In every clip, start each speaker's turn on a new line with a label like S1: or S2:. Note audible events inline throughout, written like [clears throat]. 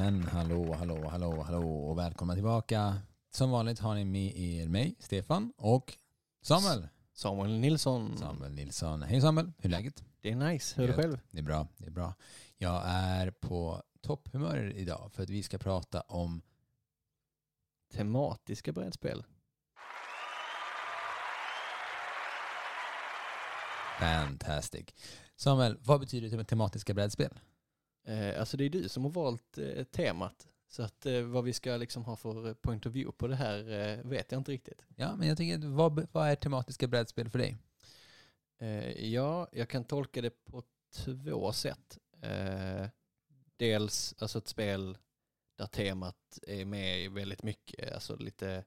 S1: Men hallå, hallå, hallå, hallå och välkomna tillbaka. Som vanligt har ni med er mig, Stefan och Samuel.
S2: Samuel Nilsson.
S1: Samuel Nilsson. Hej Samuel, hur är läget?
S2: Det är nice. Hur är det själv?
S1: Det är bra, det är bra. Jag är på topphumör idag för att vi ska prata om
S2: Tematiska brädspel.
S1: Fantastic. Samuel, vad betyder tematiska brädspel?
S2: Eh, alltså det är du som har valt eh, temat. Så att eh, vad vi ska liksom ha för point of view på det här vet jag inte riktigt.
S1: Ja, men jag tänker, vad, vad är tematiska brädspel för dig?
S2: Ja, jag kan tolka det på två sätt. Dels alltså ett spel där temat är med väldigt mycket, alltså lite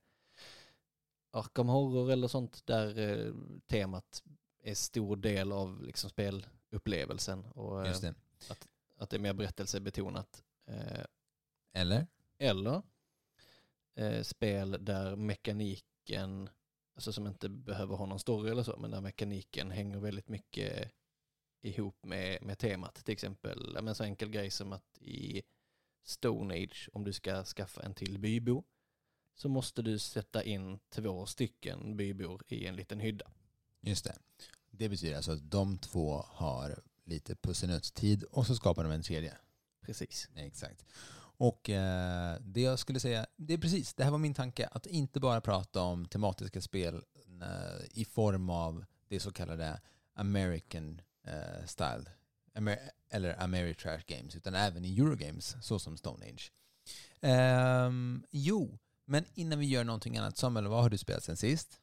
S2: Arkham Horror eller sånt där temat är stor del av liksom spelupplevelsen och
S1: Just det.
S2: att det är mer berättelsebetonat. Eh,
S1: Eller?
S2: eller eh, spel där mekaniken, alltså som inte behöver ha någon story eller så, men där mekaniken hänger väldigt mycket ihop med, med temat. Till exempel men så enkel grej som att i Stone Age, om du ska skaffa en till bybo, så måste du sätta in två stycken bybor i en liten hydda.
S1: Just det. Det betyder alltså att de två har lite pussenuttstid och så skapar de en tredje.
S2: Precis.
S1: Exakt. Och eh, det jag skulle säga, det är precis, det här var min tanke, att inte bara prata om tematiska spel eh, i form av det så kallade American eh, style, Amer eller Ameritrash games, utan även i Eurogames, så som Stone Age. Ehm, jo, men innan vi gör någonting annat, Samuel, vad har du spelat sen sist?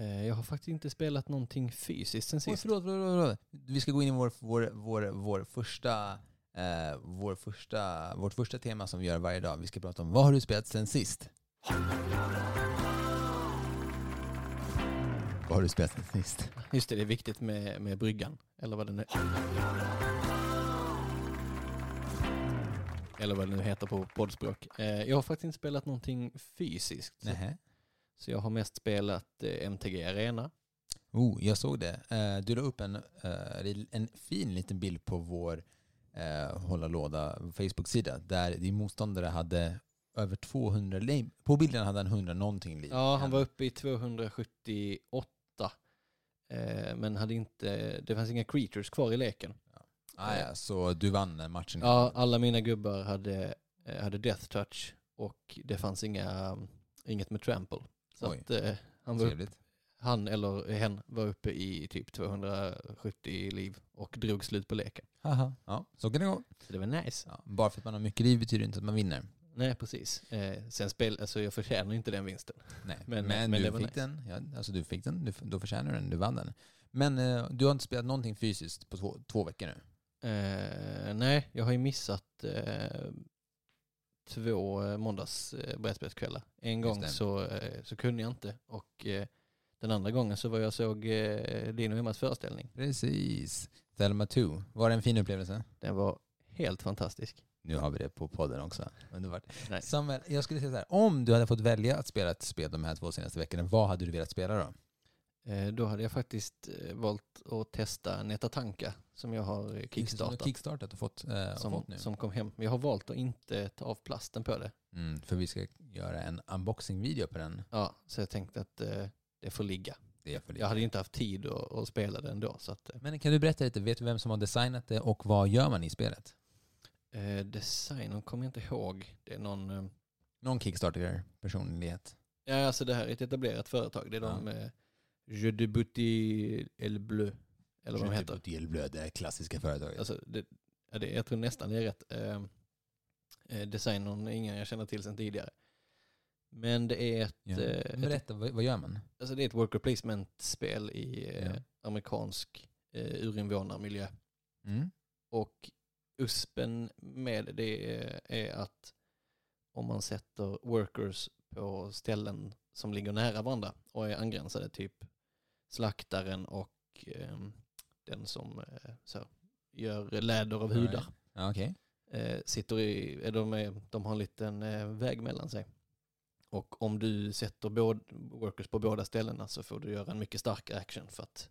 S2: Eh, jag har faktiskt inte spelat någonting fysiskt sen
S1: Oj,
S2: sist.
S1: förlåt, förlåt, förlåt. Vi ska gå in i vår, vår, vår, vår första, eh, vår första, vårt första tema som vi gör varje dag. Vi ska prata om vad har du spelat sen sist? Vad har du spelat sen sist?
S2: Just det, det är viktigt med, med bryggan. Eller vad det nu Eller vad det nu heter på poddspråk. Eh, jag har faktiskt inte spelat någonting fysiskt.
S1: Nähä.
S2: Så jag har mest spelat eh, MTG Arena.
S1: Oh, jag såg det. Eh, du la upp en, eh, en fin liten bild på vår Hålla Låda Facebook-sida där din motståndare hade över 200 liv. På bilden hade han 100 någonting liv.
S2: Ja, han var uppe i 278. Eh, men hade inte, det fanns inga creatures kvar i leken.
S1: Ah, ja, så du vann matchen?
S2: Ja, alla mina gubbar hade, hade death touch och det fanns inga, inget med trample. Så
S1: Oj.
S2: att, eh, han, var upp,
S1: Trevligt.
S2: han eller hen var uppe i typ 270 liv och drog slut på leken.
S1: Haha. Ja, så kan det gå.
S2: Så det var nice.
S1: Ja, bara för att man har mycket liv betyder inte att man vinner.
S2: Nej, precis. Eh, sen spel, alltså jag förtjänar inte den vinsten.
S1: Nej. [laughs]
S2: Men-
S1: Men,
S2: men
S1: du
S2: det var
S1: fick
S2: nice.
S1: den. Ja, alltså du fick den, du, då förtjänar du den, du vann den. Men eh, du har inte spelat någonting fysiskt på två, två veckor nu?
S2: Eh, nej, jag har ju missat eh, två eh, måndags eh, brädspelskvällar. En gång så, eh, så kunde jag inte och den andra gången så var jag såg och Emmas föreställning.
S1: Precis. Thelma 2. Var det en fin upplevelse?
S2: Den var helt fantastisk.
S1: Nu har vi det på podden också. Underbart.
S2: Nej.
S1: Samuel, jag skulle säga så här. Om du hade fått välja att spela ett spel de här två senaste veckorna, vad hade du velat spela då?
S2: Eh, då hade jag faktiskt eh, valt att testa Netatanka som jag har eh,
S1: du
S2: kickstartat.
S1: kickstartat och fått, eh,
S2: Som,
S1: fått nu.
S2: som kom hem. Men jag har valt att inte ta av plasten på det.
S1: Mm, för vi ska göra en unboxing-video på den.
S2: Ja, så jag tänkte att eh, det får ligga.
S1: Det för lite.
S2: Jag hade inte haft tid att, att spela det ändå. Så att, eh,
S1: Men kan du berätta lite, vet du vem som har designat det och vad gör man i spelet?
S2: Eh, designen kommer jag inte ihåg. Det är någon...
S1: Någon Kickstarter-personlighet.
S2: ja, alltså det här är ett etablerat företag. Det är de... Je debuti el bleu. Eller vad de heter.
S1: Elblöd, det klassiska företaget.
S2: Alltså, det, det, jag tror nästan det är rätt. Eh, eh, designern ingen jag känner till sedan tidigare. Men det är ett,
S1: ja.
S2: eh, ett,
S1: Berätta, vad, vad gör man?
S2: alltså det är ett worker placement-spel i eh,
S1: Ja.
S2: amerikansk eh, urinvånarmiljö.
S1: Mm.
S2: Och USPen med det är, är att om man sätter workers på ställen som ligger nära varandra och är angränsade, typ slaktaren och ehm, den som eh, så, här, gör läder av hudar.
S1: Ja, Okej.
S2: Eh, sitter i, de, är, de har en liten eh, väg mellan sig. Och om du sätter båd, workers på båda ställena så får du göra en mycket starkare action för att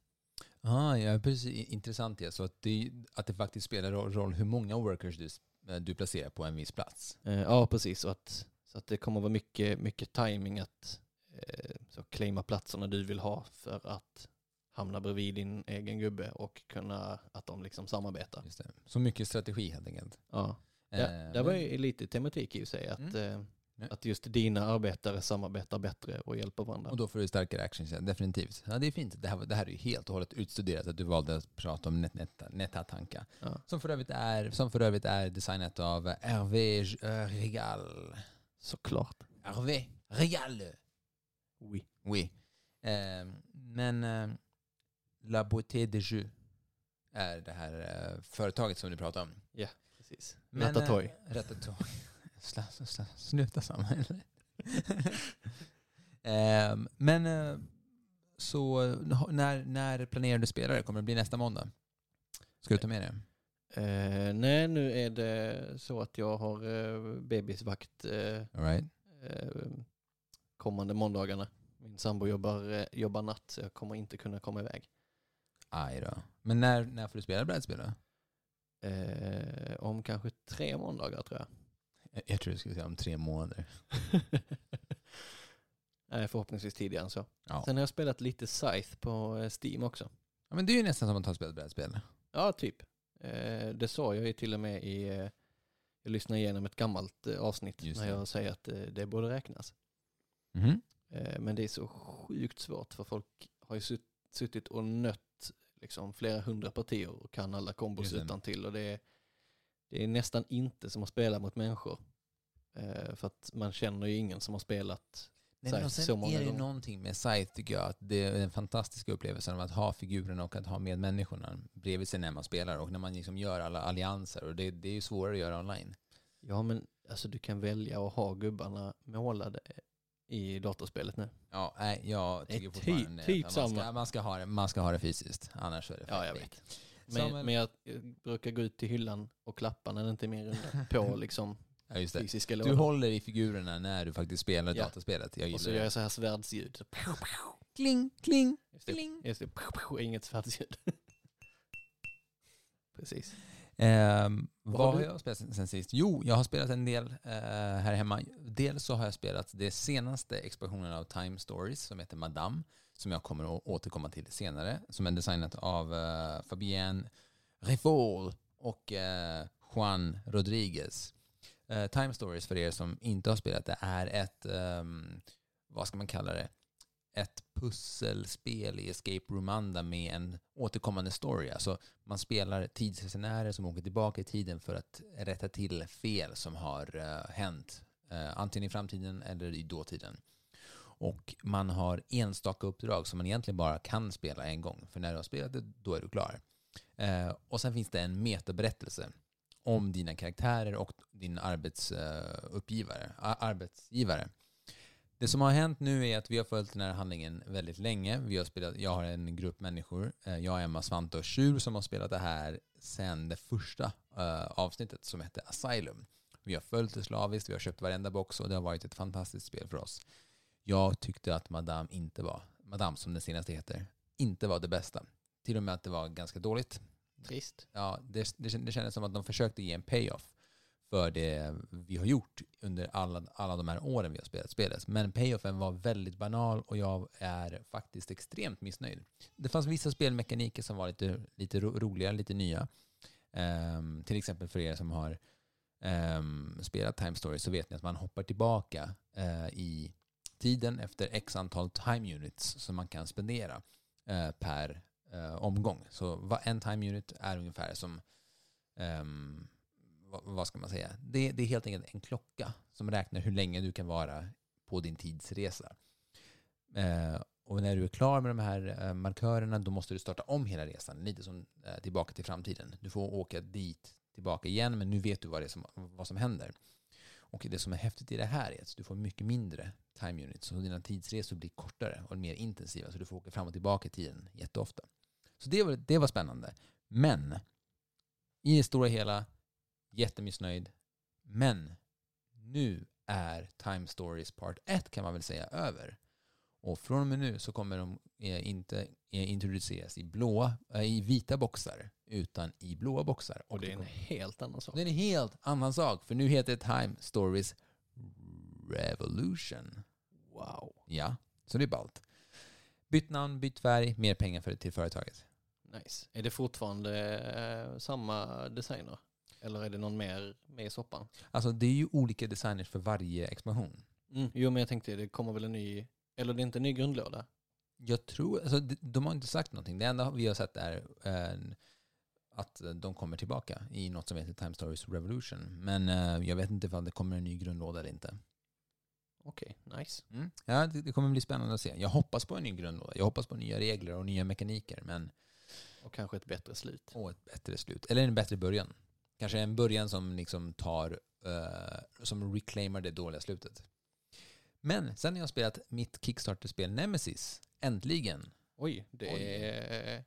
S1: Ah, ja, precis. Intressant det. Så att det, att det faktiskt spelar roll hur många workers du, eh, du placerar på en viss plats.
S2: Eh, ja, precis. Och att, så att det kommer vara mycket, mycket timing att eh, så claima platserna du vill ha för att hamna bredvid din egen gubbe och kunna att de liksom samarbetar.
S1: Det. Så mycket strategi helt enkelt.
S2: Ja,
S1: Eh,
S2: ja där var
S1: men-
S2: ju lite tematik i sig, att,
S1: Mm.
S2: eh, att just dina arbetare samarbetar bättre och hjälper varandra.
S1: Och då får du starkare actions, ja, definitivt. Ja, det är fint. Det här, var- det här är ju helt och hållet utstuderat att du valde att prata om Net- Net- Netatanka.
S2: Ja.
S1: Som för övrigt är, som för övrigt är designat av Hervé eh, Regal.
S2: Såklart.
S1: Hervé Regal!
S2: Oui.
S1: Oui. Eh, men eh, La Beauté de Jeu är det här eh, företaget som du pratar om.
S2: Precis.
S1: Men,
S2: Ratatouille.
S1: eh, Ratatouille. [laughs] Sla, sla, sla, sluta samma. [laughs] Ehm, men eh, så eh, när, när planerar du spelare? Kommer det bli nästa måndag? Ska du ta med det?
S2: Eh, nej, nu är det så att jag har eh, bebisvakt eh,
S1: right.
S2: eh, kommande måndagarna. Min sambo jobbar, eh, jobbar natt så jag kommer inte kunna komma iväg.
S1: Aj då. Men när, när får du spela brädspel då?
S2: Eh, om kanske tre måndagar tror jag.
S1: Jag, jag tror du skulle säga om tre månader. [laughs]
S2: Nej, förhoppningsvis tidigare än så.
S1: Ja.
S2: Sen har jag spelat lite Scythe på eh, Steam också.
S1: ja men det är ju nästan som att ha spelat brädspel.
S2: Ja, typ. Eh, det sa jag ju till och med i... Eh, jag lyssnade igenom ett gammalt eh, avsnitt
S1: Just
S2: när
S1: det.
S2: jag säger att det borde räknas. Eh, men det är så sjukt svårt för folk har ju sutt, suttit och nött liksom flera hundra partier och kan alla kombos utan till och det är, det är nästan inte som att spela mot människor. Eh, för att man känner ju ingen som har spelat
S1: Nej, men och sen
S2: så många
S1: är det ju någonting med Scythe tycker jag, att det är den fantastiska upplevelsen av att ha figurerna och att ha med människorna bredvid sig när man spelar och när man liksom gör alla allianser och det, det är ju svårare att göra online.
S2: Ja men alltså du kan välja att ha gubbarna målade i datorspelet nu.
S1: Ja, nej, jag
S2: Det är
S1: tycker
S2: typ-
S1: fortfarande
S2: typ
S1: att man ska,
S2: samma.
S1: man, ska ha det, man ska ha det fysiskt, annars är det
S2: Ja, jag
S1: fake.
S2: Men,
S1: Samuel-
S2: men jag brukar gå ut till hyllan och klappa när det inte är min runda på [laughs] liksom
S1: Ja, just det.
S2: fysiska
S1: Du
S2: lådor.
S1: håller i figurerna när du faktiskt spelar
S2: Ja.
S1: dataspelet. Jag
S2: Och så
S1: gillar
S2: gör
S1: det.
S2: jag så här svärdsljud. Så
S1: Kling, kling,
S2: Just det,
S1: kling.
S2: just det. inget svärdsljud. [laughs] Precis.
S1: Ehm,
S2: Vad
S1: vad
S2: har du?
S1: jag spelat sen, sen sist? Jo, jag har spelat en del eh, här hemma. Dels så har jag spelat det senaste expansionen av Time Stories som heter Madame, som jag kommer att återkomma till senare, som är designat av uh, Fabienne Refaul och eh, Juan Rodriguez. Eh, Time Stories, för er som inte har spelat det, är ett, ehm, vad ska man kalla det, ett pusselspel i Escape Room-anda med en återkommande story. Alltså man spelar tidsresenärer som åker tillbaka i tiden för att rätta till fel som har eh, hänt, eh, antingen i framtiden eller i dåtiden. Och man har enstaka uppdrag som man egentligen bara kan spela en gång, för när du har spelat det, då är du klar. Eh, och sen finns det en metaberättelse om dina karaktärer och din arbetsuppgivare, arbetsgivare. Det som har hänt nu är att vi har följt den här handlingen väldigt länge. Vi har spelat, jag har en grupp människor, eh, jag, Emma, Svante och Tjur som har spelat det här sedan det första eh, avsnittet som hette Asylum. Vi har följt det slaviskt, vi har köpt varenda box och det har varit ett fantastiskt spel för oss. Jag tyckte att Madame inte var, Madame som den senaste heter, inte var det bästa. Till och med att det var ganska dåligt.
S2: Trist.
S1: Ja, det, det, det kändes som att de försökte ge en payoff för det vi har gjort under alla, alla de här åren vi har spelat spelet. Men payoffen var väldigt banal och jag är faktiskt extremt missnöjd. Det fanns vissa spelmekaniker som var lite, lite ro, roliga, lite nya. Um, till exempel för er som har um, spelat Time Story så vet ni att man hoppar tillbaka uh, i tiden efter x antal time units som man kan spendera uh, per uh, omgång. Så en time unit är ungefär som um, vad, ska man säga? Det, det är helt enkelt en klocka som räknar hur länge du kan vara på din tidsresa. Eh, och när du är klar med de här eh, markörerna då måste du starta om hela resan, lite som eh, tillbaka till framtiden. Du får åka dit tillbaka igen men nu vet du vad, det är som, vad som händer. Och det som är häftigt i det här är att du får mycket mindre time units. Så dina tidsresor blir kortare och mer intensiva. Så du får åka fram och tillbaka i tiden jätteofta. Så det var, det var spännande. Men i det stora hela, jättemissnöjd. Men nu är Time Stories Part 1 kan man väl säga över. Och från och med nu så kommer de eh, inte eh, introduceras i, blåa, eh, i vita boxar utan i blåa boxar.
S2: Och det är en helt annan sak.
S1: Det är en helt annan sak, för nu heter det Time Stories Revolution.
S2: Wow.
S1: Ja, så det är ballt. Bytt namn, bytt färg, mer pengar för, till företaget.
S2: Nice. Är det fortfarande eh, samma designer? Eller är det någon mer med i soppan?
S1: Alltså det är ju olika designers för varje expansion.
S2: Mm. Jo men jag tänkte det kommer väl en ny, eller det är inte en ny grundlåda?
S1: Jag tror, alltså de, har inte sagt någonting. Det enda vi har sett är eh, att de kommer tillbaka i något som heter Time Stories Revolution. Men eh, jag vet inte om det kommer en ny grundlåda eller inte.
S2: Okej, nice.
S1: Mm. Ja, det, det kommer bli spännande att se. Jag hoppas på en ny grundlåda. Jag hoppas på nya regler och nya mekaniker. Men
S2: Och kanske ett bättre slut.
S1: och ett bättre slut. Eller en bättre början. Kanske en början som liksom tar, eh, som reclaimar det dåliga slutet. Men sen har jag spelat mitt Kickstarter-spel Nemesis. Äntligen.
S2: Oj, det
S1: Oj.
S2: är,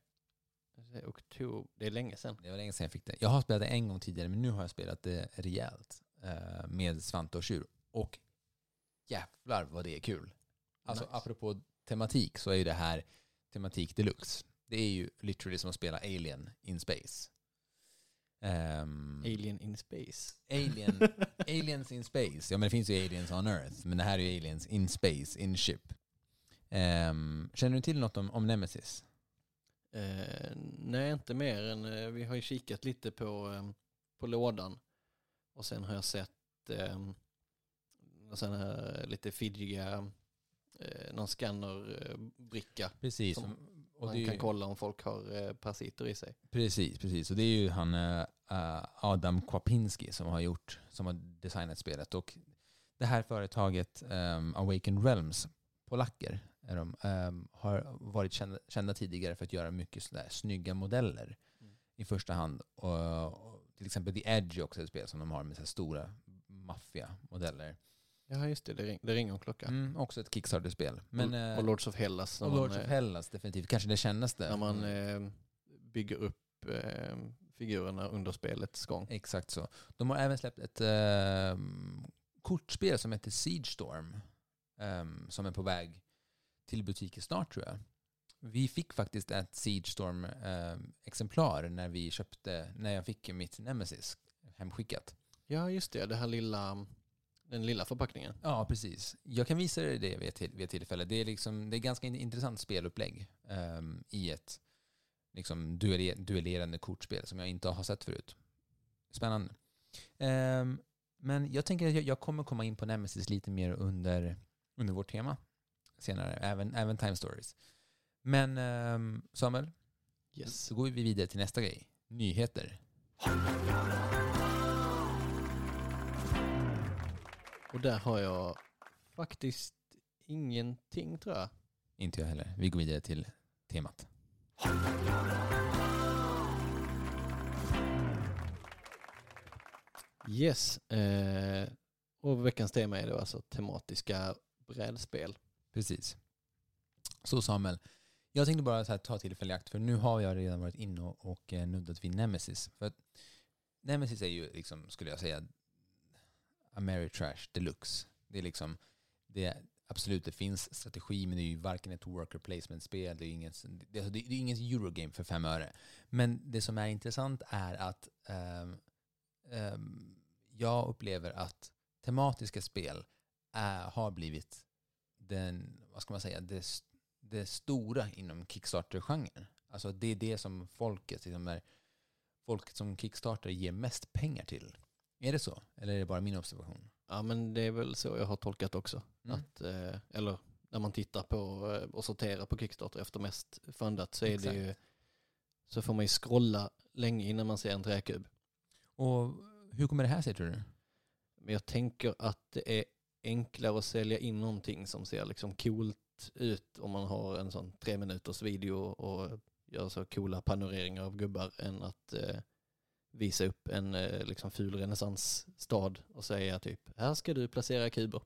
S2: det är oktober, det är länge sedan.
S1: Det var länge sedan jag fick det. Jag har spelat det en gång tidigare, men nu har jag spelat det rejält. Eh, med Svante och Tjur. Och jävlar vad det är kul. Alltså
S2: Nice.
S1: apropå tematik så är ju det här tematik deluxe. Det är ju literally som att spela Alien in space. Ehm,
S2: Alien in space.
S1: Alien, [laughs] aliens in space. Ja men det finns ju aliens on earth. Men det här är ju aliens in space, in ship. Ehm, känner du till något om, om Nemesis?
S2: Eh, nej, inte mer än eh, vi har ju kikat lite på, eh, på lådan. Och sen har jag sett och sen här lite fidgiga, eh, någon scannerbricka.
S1: Precis.
S2: Som
S1: och
S2: man kan
S1: ju-
S2: kolla om folk har eh, parasiter i sig.
S1: Precis, precis. Och det är ju han eh, eh, Adam Kwapinski som har gjort, som har designat spelet. Och det här företaget, um, Awaken Realms, polacker, är de, ehm, har varit kända, kända tidigare för att göra mycket sådär snygga modeller
S2: Mm.
S1: i första hand. Och, och till exempel The Edge är också ett spel som de har med så stora maffiga modeller.
S2: Ja, just det. Det, ring, det ringer en klocka.
S1: Mm, också ett Kickstarter-spel. Men,
S2: och,
S1: eh,
S2: och Lords of Hellas.
S1: Och Lords
S2: man,
S1: of
S2: eh,
S1: Hellas definitivt. Kanske det kännaste.
S2: När man
S1: Mm.
S2: eh, bygger upp eh, figurerna under spelets gång.
S1: Exakt så. De har även släppt ett eh, kortspel som heter Siege Storm. ehm, som är på väg till butiker snart tror jag. Vi fick faktiskt ett Siege Storm-exemplar när vi köpte, när jag fick mitt Nemesis hemskickat.
S2: Ja, just det. Det här lilla, den lilla förpackningen.
S1: Ja, precis. Jag kan visa dig det vid ett, till, vid ett tillfälle. Det är, liksom, det är ganska in- intressant spelupplägg ehm, i ett liksom, duelle- duellerande kortspel som jag inte har sett förut. Spännande. Ehm, men jag tänker att jag, jag kommer komma in på Nemesis lite mer under, under vårt tema senare, även, även Time Stories. Men ehm, Samuel,
S2: Yes.
S1: så går vi vidare till nästa grej. Nyheter.
S2: Och där har jag faktiskt ingenting tror jag.
S1: Inte jag heller. Vi går vidare till temat.
S2: Yes. Eh, och veckans tema är då alltså tematiska brädspel.
S1: Precis. Så Samuel, jag tänkte bara så här, ta tillfälle i akt, för nu har jag redan varit inne och, och eh, nuddat vid Nemesis. För Nemesis är ju, liksom, skulle jag säga, Ameritrash deluxe. Det är liksom, det är, absolut det finns strategi, men det är ju varken ett worker placement-spel, det är ju inget, det, alltså, det är ingen Eurogame för fem öre. Men det som är intressant är att um, um, jag upplever att tematiska spel är, har blivit den, vad ska man säga, det, det stora inom Kickstarter-genren. Alltså det är det som folket, liksom är, folket som Kickstarter ger mest pengar till. Är det så? Eller är det bara min observation?
S2: Ja men det är väl så jag har tolkat också.
S1: Mm.
S2: Att, eh, eller när man tittar på eh, och sorterar på Kickstarter efter mest fundat så är
S1: Exakt.
S2: det ju så får man ju scrolla länge innan man ser en träkub.
S1: Och hur kommer det här sig tror du?
S2: Men jag tänker att det är enklare att sälja in någonting som ser liksom coolt ut om man har en sån tre minuters video och gör så coola panoreringar av gubbar än att eh, visa upp en eh, liksom ful renässansstad och säga typ här ska du placera kuber.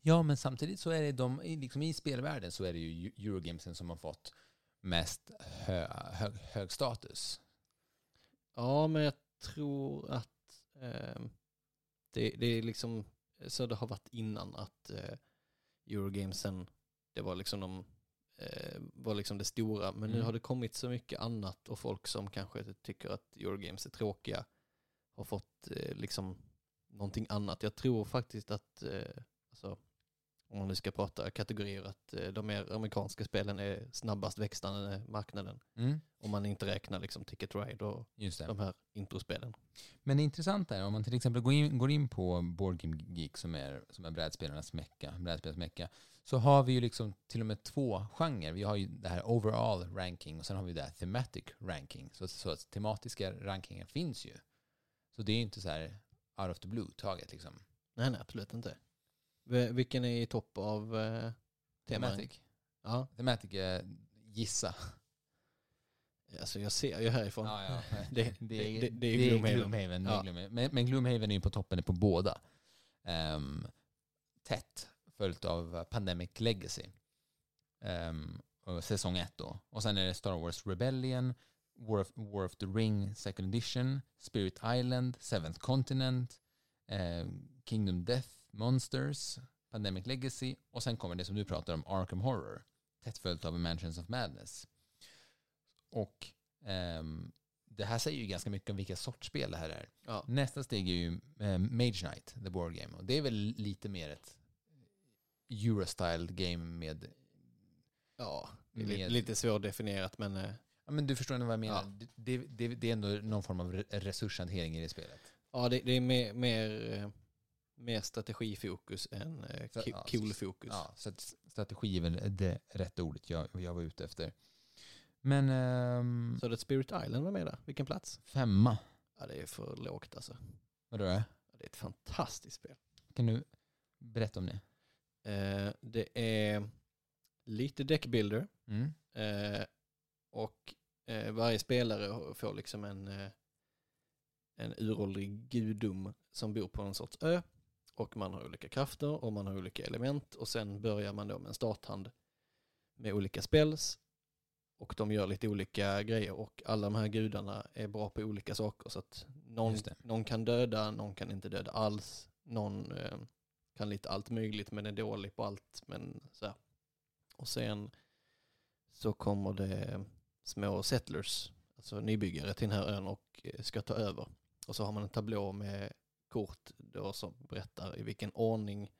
S1: Ja, men samtidigt så är det de, i- liksom i spelvärlden så är det ju Eurogamesen som har fått mest hö, hög, hög status.
S2: Ja, men jag tror att eh, det, det är liksom så det har varit innan att eh, Eurogamesen, det var liksom de var liksom det stora, men nu
S1: Mm.
S2: har det kommit så mycket annat och folk som kanske tycker att Eurogames är tråkiga har fått eh, liksom någonting annat. Jag tror faktiskt att, eh, alltså, om man nu ska prata kategorier, att eh, de mer amerikanska spelen är snabbast växande marknaden.
S1: Mm.
S2: Om man inte räknar liksom Ticket Ride och de här introspelen.
S1: Men det intressanta är om man till exempel går in, går in på Board Game Geek som är, som är brädspelarnas mecka, brädspelarnas mecka, så har vi ju liksom till och med två genrer. Vi har ju det här overall ranking och sen har vi det här thematic ranking. Så, så att tematiska rankingen finns ju. Så det är ju inte så här out of the blue taget liksom.
S2: Nej, nej, absolut inte. Vilken är i topp av eh, teman?
S1: Thematic.
S2: Ja,
S1: Thematic är gissa.
S2: alltså jag ser ju härifrån.
S1: Ja, ja. [laughs] [laughs]
S2: Det,
S1: Det,
S2: det, det, är Gloomhaven.
S1: Gloomhaven.
S2: Ja.
S1: Gloomhaven. Men, men Gloomhaven är ju på toppen på båda. Ehm, tätt, följt av Pandemic Legacy. Och säsong ett då. Och sen är det Star Wars Rebellion, War of, War of the Ring Second Edition, Spirit Island, Seventh Continent, ehm, Kingdom Death, Monsters, Pandemic Legacy och sen kommer det som du pratar om, Arkham Horror. Tätt följt av Mansions of Madness. Och ehm, det här säger ju ganska mycket om vilka sorts spel det här är.
S2: Ja.
S1: Nästa steg är ju eh, Mage Knight, the board game. Och det är väl lite mer ett Eurostyle game med...
S2: ja,
S1: Med-
S2: lite, lite svårdefinierat men eh,
S1: Ja, men du förstår nog vad jag menar.
S2: Ja.
S1: Det, det, det är ändå någon form av re- resurshantering i det spelet.
S2: ja, det, det är mer, mer, eh, mer strategifokus än eh, ki-
S1: ja,
S2: cool fokus.
S1: Ja, så strategi är väl det rätta ordet jag, jag var ute efter. Men ehm,
S2: Så det Spirit Island var med där, vilken plats?
S1: femma.
S2: Ja, det är för lågt alltså.
S1: Vadå? då?
S2: Ja, Det är ett fantastiskt spel.
S1: Kan du berätta om det?
S2: Eh, det är lite deckbuilder
S1: Mm.
S2: eh, och eh, varje spelare får liksom en, eh, en uråldrig gudom som bor på en sorts ö och man har olika krafter och man har olika element och sen börjar man då med en starthand med olika spells och de gör lite olika grejer och alla de här gudarna är bra på olika saker så att någon, någon kan döda, någon kan inte döda alls, någon eh, kan lite allt möjligt men är dålig på allt. Men så här. Och sen så kommer det små settlers, alltså nybyggare till den här ön och eh, ska ta över. Och så har man en tablå med kort då som berättar i vilken ordning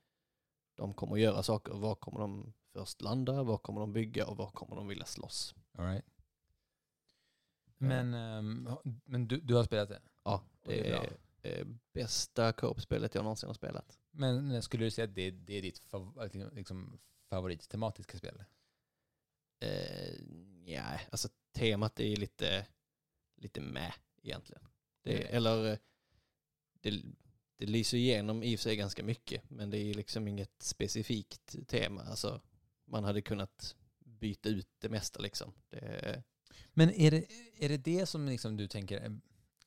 S2: de kommer att göra saker. Var kommer de först landa, var kommer de bygga och var kommer de vilja slåss.
S1: All right. Men, ehm, men du, du har spelat det?
S2: Ja,
S1: det
S2: det
S1: är
S2: är eh, bästa co-op-spelet jag någonsin har spelat.
S1: Men skulle du säga att det, det är ditt fav, liksom, favorittematiska spel?
S2: Eh, ja, alltså temat är lite, lite med egentligen. Det,
S1: Mm.
S2: Eller eh, det, det lyser igenom i och för sig ganska mycket, men det är liksom inget specifikt tema. Alltså, man hade kunnat byta ut det mesta liksom. Det,
S1: Men är det är det, det som liksom du tänker, eh,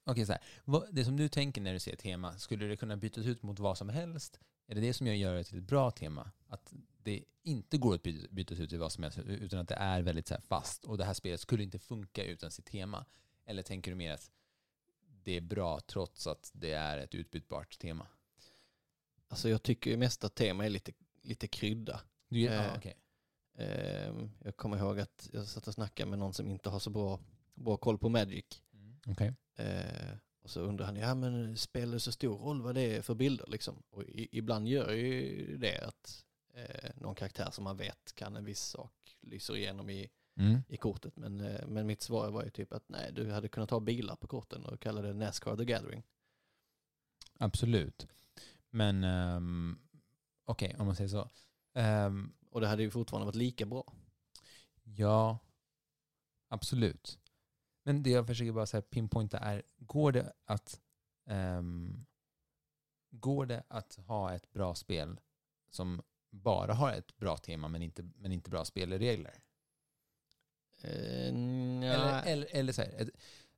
S1: okej så här, vad, det som du tänker när du ser ett tema, skulle det kunna bytas ut mot vad som helst? Är det det som gör det till ett bra tema? Att det inte går att byta, bytas ut till vad som helst, utan att det är väldigt så här fast och det här spelet skulle inte funka utan sitt tema? Eller tänker du mer att det är bra trots att det är ett utbytbart tema?
S2: alltså jag tycker ju mest att tema är lite, lite krydda.
S1: Du, ja,
S2: Eh,
S1: okej.
S2: Eh, jag kommer ihåg att jag satt och snackade med någon som inte har så bra, bra koll på Magic.
S1: Okej.
S2: Eh, och så undrar han, ja men spelar det så stor roll vad det är för bilder liksom? Och i, ibland gör ju det att eh, någon karaktär som man vet kan en viss sak lyser igenom i,
S1: Mm.
S2: i kortet. Men, eh, men mitt svar var ju typ att nej, du hade kunnat ha bilar på korten och kalla det Nascar the Gathering.
S1: Absolut. Men um, okej, om man säger så. Ehm,
S2: Och det hade ju fortfarande varit lika bra.
S1: ja, absolut. Men det jag försöker bara så pinpointa är, går det att ehm, går det att ha ett bra spel som bara har ett bra tema men inte, men inte bra spelregler?
S2: Eh, nja,
S1: Eller, eller, eller så här, ett,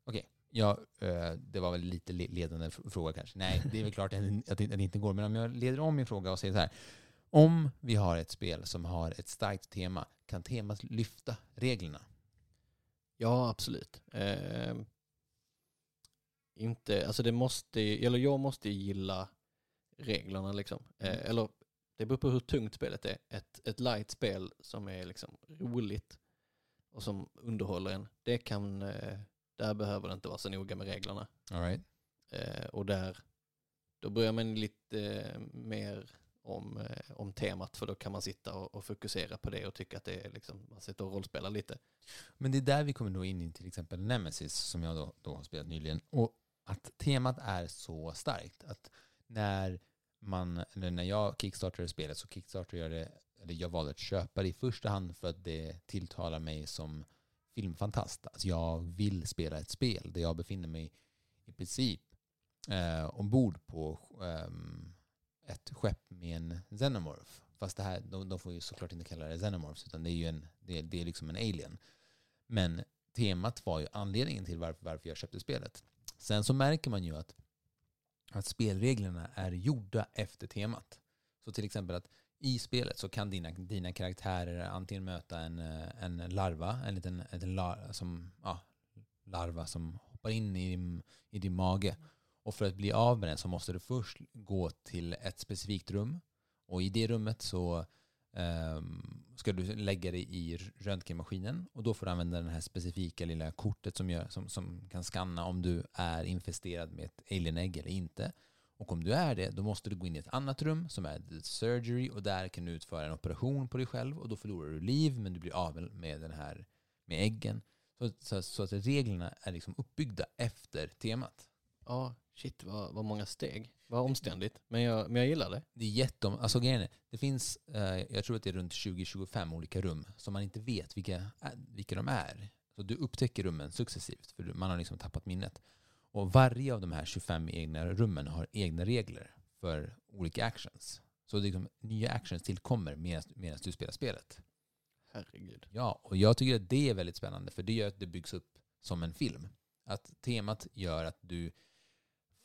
S1: okej, Ja, eh, det var väl lite le- ledande fråga kanske. Nej, det är väl klart att det, att det inte går. Men om jag leder om min fråga och säger så här. Om vi har ett spel som har ett starkt tema, kan temat lyfta reglerna?
S2: Ja, absolut. Eh, inte, alltså det måste, eller jag måste gilla reglerna liksom. Eh,
S1: Mm.
S2: eller det beror på hur tungt spelet är. Ett, ett light spel som är liksom roligt och som underhåller en, det kan, eh, där behöver det inte vara så noga med reglerna.
S1: All right.
S2: Eh, och där, då börjar man lite eh, mer om, om temat för då kan man sitta och, och fokusera på det och tycka att det är liksom, man sitter och rollspelar lite.
S1: Men det är där vi kommer då in i till exempel Nemesis som jag då, då har spelat nyligen. Och att temat är så starkt att när man, när jag kickstartade spelet så kickstartade jag det, eller jag valde att köpa det i första hand för att det tilltalar mig som filmfantast. Alltså jag vill spela ett spel där jag befinner mig i princip eh, ombord på eh, ett skepp med en xenomorph. Fast det här, de, de får ju såklart inte kalla det xenomorphs utan det är ju en, det det är liksom en alien. Men temat var ju anledningen till varför, varför jag köpte spelet. Sen så märker man ju att, att spelreglerna är gjorda efter temat. Så till exempel att i spelet så kan dina, dina karaktärer antingen möta en, eh, en larva, en liten, en liten lar, som, ja, larva som hoppar in i din, i din mage. Och för att bli av med den så måste du först gå till ett specifikt rum. Och i det rummet så um, ska du lägga dig i röntgenmaskinen och då får du använda det här specifika lilla kortet som, gör, som, som kan skanna om du är infesterad med ett alienägg eller inte. Och om du är det, då måste du gå in i ett annat rum som är the surgery och där kan du utföra en operation på dig själv och då förlorar du liv men du blir av med den här med äggen. Så, så, så att reglerna är liksom uppbyggda efter temat.
S2: Ja, shit vad, vad många steg. Vad omständigt. Men jag, men jag gillar det.
S1: Det är jättom... Alltså grejen är, det finns, eh, jag tror att det är runt 20-25 olika rum som man inte vet vilka, är- vilka de är. Så du upptäcker rummen successivt, för man har liksom tappat minnet. Och varje av de här 25 egna rummen har egna regler för olika actions. Så liksom, nya actions tillkommer medan medan du spelar spelet.
S2: Herregud.
S1: Ja, och jag tycker att det är väldigt spännande för det gör att det byggs upp som en film. Att temat gör att du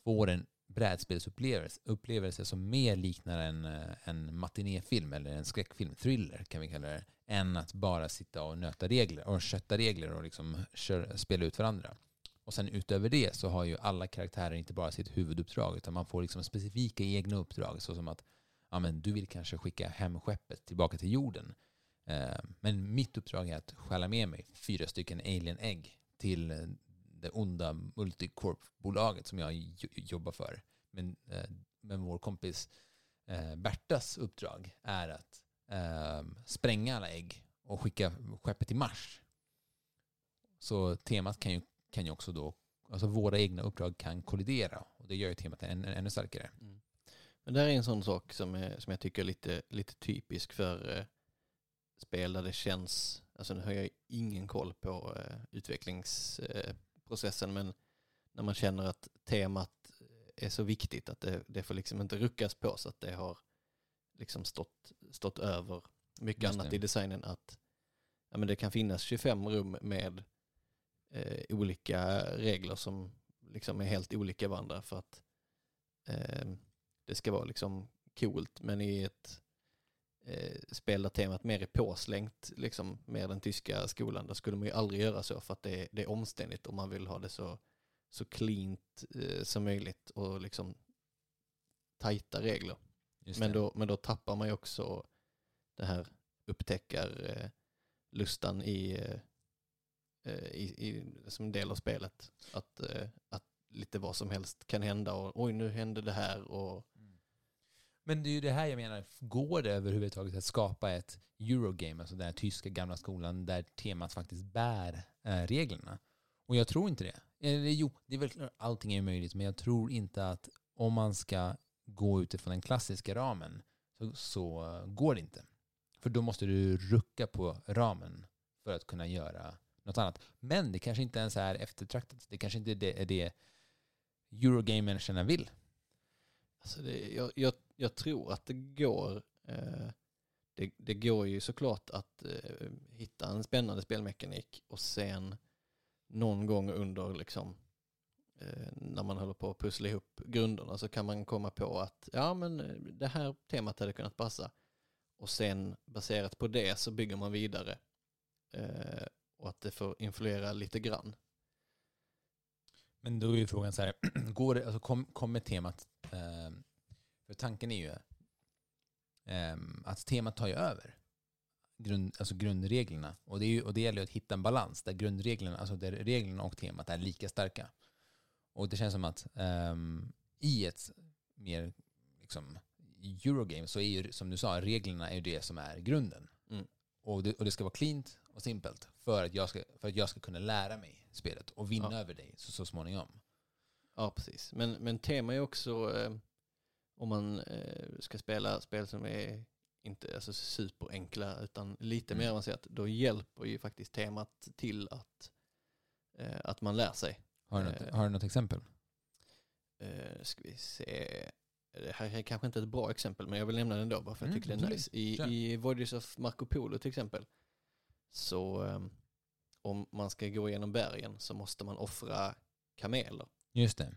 S1: får en brädspelsupplevelse upplevelse som mer liknar en, eh, en matinéfilm eller en skräckfilm, thriller kan vi kalla det, än att bara sitta och nöta regler och kötta regler och liksom kör, spela ut varandra. Och sen utöver det så har ju alla karaktärer inte bara sitt huvuduppdrag utan man får liksom specifika egna uppdrag såsom att ja, men du vill kanske skicka hem skeppet tillbaka till jorden. Eh, Men mitt uppdrag är att stjäla med mig fyra stycken alien-ägg till eh, det onda multicorp-bolaget som jag jobbar för. Men, eh, men vår kompis eh, Bertas uppdrag är att eh, spränga alla ägg och skicka skeppet till Mars. Så temat kan ju, kan ju också då, alltså våra egna uppdrag kan kollidera och det gör ju temat än, ännu starkare.
S2: Mm. Men det här är en sån sak som, är, som jag tycker är lite, lite typisk för eh, spel där det känns, alltså nu har jag ingen koll på eh, utvecklingsprocessen, men när man känner att temat är så viktigt att det, det får liksom inte ruckas på så att det har liksom stått, stått över mycket annat i designen att ja, men det kan finnas 25 rum med eh, olika regler som liksom är helt olika varandra för att eh, det ska vara liksom coolt men i ett eh, spel där temat mer är påslängt liksom mer den tyska skolan då skulle man ju aldrig göra så för att det är, det är omständigt om man vill ha det så, så cleant eh, som möjligt och liksom tajta regler. Men då, men då tappar man ju också det här upptäckar eh, lustan i, eh, Eh, i, i, som en del av spelet. Att, eh, att lite vad som helst kan hända och oj nu hände det här och mm.
S1: Men det är ju det här jag menar, går det överhuvudtaget att skapa ett Eurogame, alltså den här tyska gamla skolan där temat faktiskt bär eh, reglerna? Och jag tror inte det. Eller jo, det är väl klart, allting är möjligt, men jag tror inte att om man ska gå utifrån den klassiska ramen så, så eh, går det inte. För då måste du rucka på ramen för att kunna göra något annat. Men det kanske inte ens är eftertraktat. Det kanske inte är det, är det vill.
S2: Alltså det, jag, jag, jag tror att det går. Eh, det, det går ju såklart att eh, hitta en spännande spelmekanik och sen någon gång under liksom eh, när man håller på att pussla ihop grunderna så kan man komma på att ja men eh, det här temat hade kunnat passa. Och sen baserat på det så bygger man vidare. Eh, och att det får influera lite grann.
S1: Men då är ju frågan så här, [clears throat] går det, alltså kom, kommer temat, eh, för tanken är ju eh, att temat tar ju över grund, alltså grundreglerna. Och det, är ju, och det gäller ju att hitta en balans där grundreglerna, alltså där reglerna och temat är lika starka. Och det känns som att eh, i ett mer liksom, Eurogame så är ju, som du sa, reglerna är ju det som är grunden. Och, det, och det ska vara cleant och simpelt för att jag ska, för att jag ska kunna lära mig spelet och vinna
S2: Ja.
S1: över dig så, så småningom.
S2: Ja, precis. Men, men tema är också eh, om man eh, ska spela spel som är inte alltså, superenkla utan lite
S1: Mm.
S2: mer avancerat, då hjälper ju faktiskt temat till att, eh, att man lär sig.
S1: Har du något,
S2: Eh.
S1: har du något exempel?
S2: Eh, ska vi se. Det här är kanske inte ett bra exempel, men jag vill nämna det ändå bara för jag
S1: Mm,
S2: tycker det är nice. I,
S1: Kör.
S2: I Voyages of Marco Polo till exempel, så eh, om man ska gå igenom bergen så måste man offra kameler.
S1: Just det.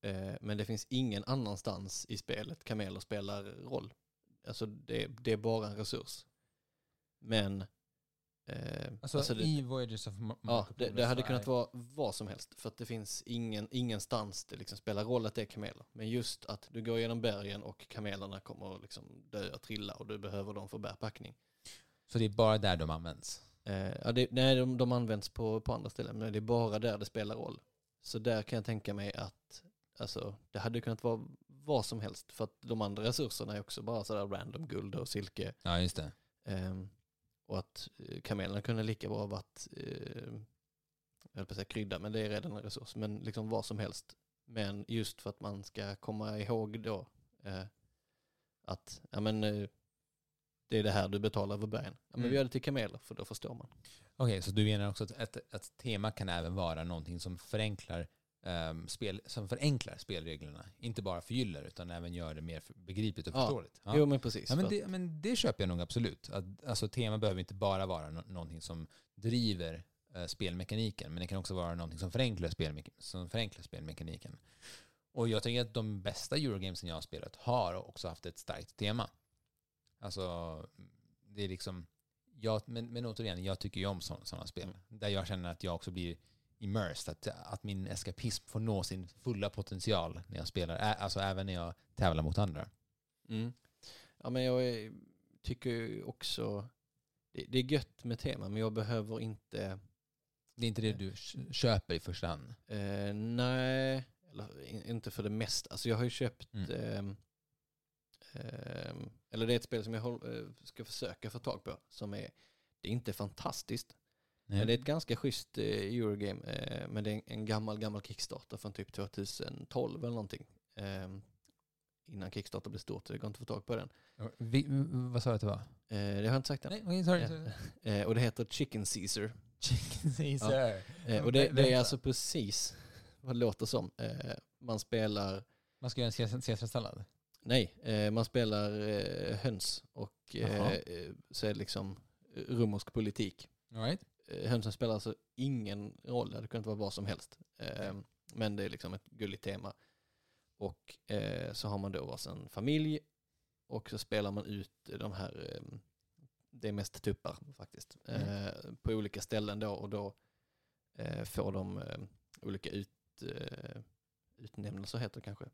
S2: Eh, men det finns ingen annanstans i spelet kameler spelar roll. Alltså det, det är bara en resurs. Men... Eh,
S1: Alltså,
S2: alltså det,
S1: i Voyages of Mar-
S2: Ja,
S1: Marco
S2: det, det hade kunnat vara vad som helst. För att det finns ingen, ingenstans det liksom spelar roll att det är kameler. Men just att du går genom bergen och kamelerna kommer liksom dö och trilla och du behöver dem för bärpackning.
S1: Så det är bara där de används?
S2: Eh, ja, det, nej, de, de används på, på andra ställen, men det är bara där det spelar roll. Så där kan jag tänka mig att alltså, det hade kunnat vara vad som helst. För att de andra resurserna är också bara sådär random guld och silke.
S1: Ja, just det.
S2: Ehm, och att eh, kamelerna kunde lika bra varit, eh, jag höll på att säga krydda, men det är redan en resurs. Men liksom vad som helst. Men just för att man ska komma ihåg då eh, att ja, men, eh, det är det här du betalar över bergen. Ja, men
S1: Mm.
S2: vi gör det till kameler, för då förstår man.
S1: Okej, så du menar också att ett, ett tema kan även vara någonting som förenklar, ehm, spel, som förenklar spelreglerna? Inte bara förgyller utan även gör det mer begripligt och
S2: Ja.
S1: förståeligt? Ja.
S2: Jo men precis.
S1: Ja, men, det, men det köper jag nog absolut. Att, alltså, tema behöver inte bara vara no någonting som driver eh, spelmekaniken, men det kan också vara någonting som förenklar, spelmek som förenklar spelmekaniken. Och jag tänker att de bästa Eurogamesen jag har spelat har också haft ett starkt tema. Alltså, det är liksom... Jag, men, men återigen, jag tycker ju om sådana spel.
S2: Mm.
S1: Där jag känner att jag också blir immersed. Att, att min eskapism får nå sin fulla potential när jag spelar. Alltså även när jag tävlar mot andra.
S2: Mm. Ja men jag tycker också, det, det är gött med tema men jag behöver inte,
S1: Det är inte det du kö- köper i första hand.
S2: eh, nej, eller in, inte för det mesta. Alltså jag har ju köpt,
S1: Mm.
S2: ehm, eller det är ett spel som jag håll, eh, ska försöka få tag på som är, det är inte fantastiskt. Men det är ett ganska schysst eh, Eurogame, eh, men det är en, en gammal, gammal Kickstarter från typ 2012 eller någonting. Ehm, innan Kickstarter blev stort, så det går inte att få tag på den.
S1: Vi, vad sa du att det var?
S2: Eh, det har jag inte sagt än.
S1: Nej, sorry.
S2: Ja.
S1: sorry. [laughs]
S2: Eh, och det heter Chicken Caesar.
S1: Chicken Caesar.
S2: Eh, och det, det är alltså precis vad det låter som. Eh, man spelar,
S1: Man ska göra en Caesar- Caesarsallad.
S2: nej, eh, man spelar eh, höns och eh, eh, så är det liksom romersk politik.
S1: All right.
S2: Eh, hönsen spelar alltså ingen roll, det hade kunnat vara vad som helst. Eh, men det är liksom ett gulligt tema. Och eh, så har man då varsin familj och så spelar man ut de här, eh, det är mest tuppar faktiskt, eh, på olika ställen då och då får de eh, olika ut, utnämnelser heter det kanske.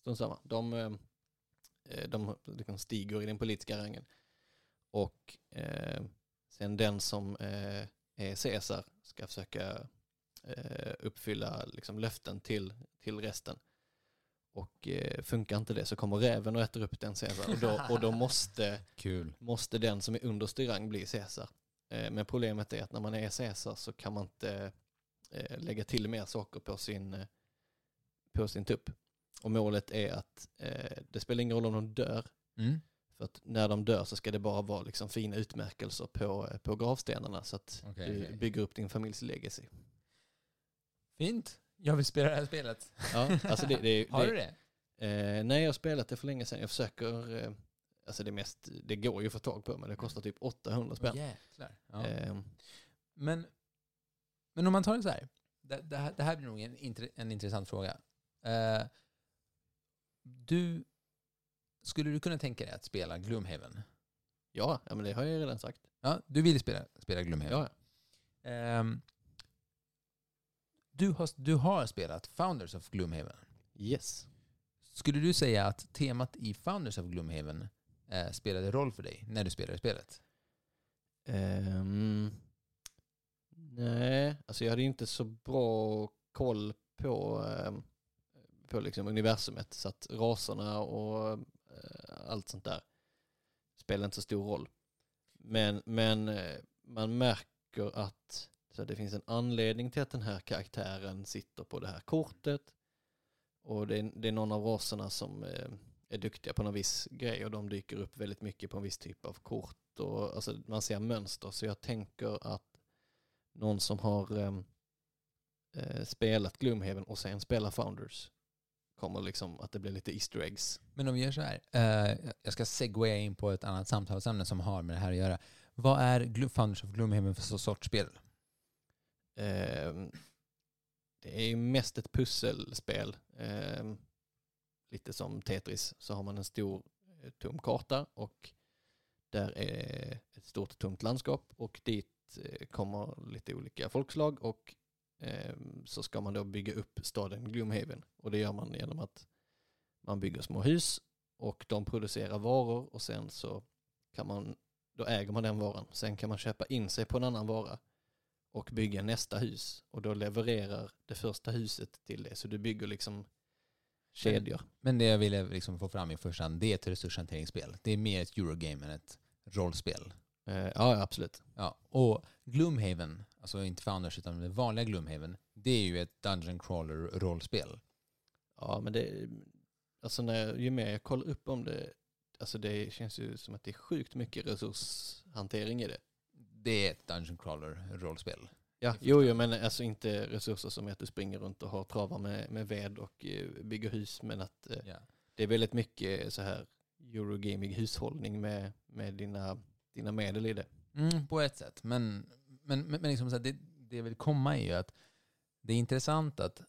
S2: Strunt samma. De, eh, de liksom stiger i den politiska rangen. Och sen den som eh, är Caesar ska försöka eh, uppfylla liksom, löften till, till resten. Och eh, funkar inte det så kommer räven och äter upp den Caesar. Och då, och då måste, [laughs]
S1: Kul.
S2: måste den som är underst i rang bli Caesar. Eh, men problemet är att när man är Caesar så kan man inte eh, lägga till mer saker på sin, på sin tupp. Och målet är att det spelar ingen roll om de dör,
S1: Mm.
S2: För att när de dör så ska det bara vara liksom fina utmärkelser på, eh, på gravstenarna så att
S1: Okej,
S2: du
S1: okej.
S2: bygger upp din familjs legacy.
S1: Fint. Jag vill spela det här spelet.
S2: Ja, alltså det, det, [laughs]
S1: Har du det?
S2: Eh, nej, jag har spelat det för länge sedan. Jag försöker, eh, alltså det mest, det går ju att få tag på men det kostar typ 800 spänn.
S1: Jäklar. Ja.
S2: Eh,
S1: Men, men om man tar det så här. det, det, här, det här blir nog en, en intressant fråga. Eh, du, skulle du kunna tänka dig att spela Gloomhaven?
S2: Ja, ja, men det har jag ju redan sagt.
S1: Ja, du vill spela, spela Gloomhaven?
S2: Ja.
S1: Ehm, du, har, du har spelat Founders of Gloomhaven.
S2: Yes.
S1: Skulle du säga att temat i Founders of Gloomhaven eh, spelade roll för dig när du spelade spelet?
S2: Ehm, nej, alltså jag hade inte så bra koll på, ehm, på liksom universumet så att raserna och Eh, allt sånt där spelar inte så stor roll. Men, men eh, man märker att så det finns en anledning till att den här karaktären sitter på det här kortet. Och det är, det är någon av raserna som eh, är duktiga på någon viss grej och de dyker upp väldigt mycket på en viss typ av kort. Och alltså, man ser mönster. Så jag tänker att någon som har eh, spelat Gloomhaven och sen spelar Founders kommer liksom att det blir lite Easter eggs.
S1: Men om vi gör så här. Eh, jag ska segwaya in på ett annat samtalsämne som har med det här att göra. Vad är Glo- Founders of Gloomhaven för sorts spel?
S2: Ehm, det är ju mest ett pusselspel. Ehm, lite som Tetris så har man en stor eh, tom karta och där är ett stort tomt landskap och dit eh, kommer lite olika folkslag och så ska man då bygga upp staden Gloomhaven och det gör man genom att man bygger små hus och de producerar varor och sen så kan man, då äger man den varan. Sen kan man köpa in sig på en annan vara och bygga nästa hus och då levererar det första huset till det. Så du bygger liksom kedjor.
S1: Men det jag ville liksom få fram i första hand, det är ett resurshanteringsspel. Det är mer ett Eurogame än ett rollspel.
S2: Eh, ja, ja, absolut.
S1: Ja, och Gloomhaven, alltså inte Founders utan det vanliga Gloomhaven, det är ju ett Dungeon Crawler-rollspel.
S2: Ja, men det, alltså när, jag- ju mer jag kollar upp om det, alltså det känns ju som att det är sjukt mycket resurshantering i det.
S1: Det är ett Dungeon Crawler-rollspel.
S2: Ja, jo, jo, men alltså inte resurser som att du springer runt och har travar med, med ved och eh, bygger hus, men att eh,
S1: Ja.
S2: det är väldigt mycket så här Eurogaming hushållning med, med dina, dina medel i det.
S1: Mm, på ett sätt. Men, men, men, men liksom så här, det, det jag vill komma är ju att det är intressant att,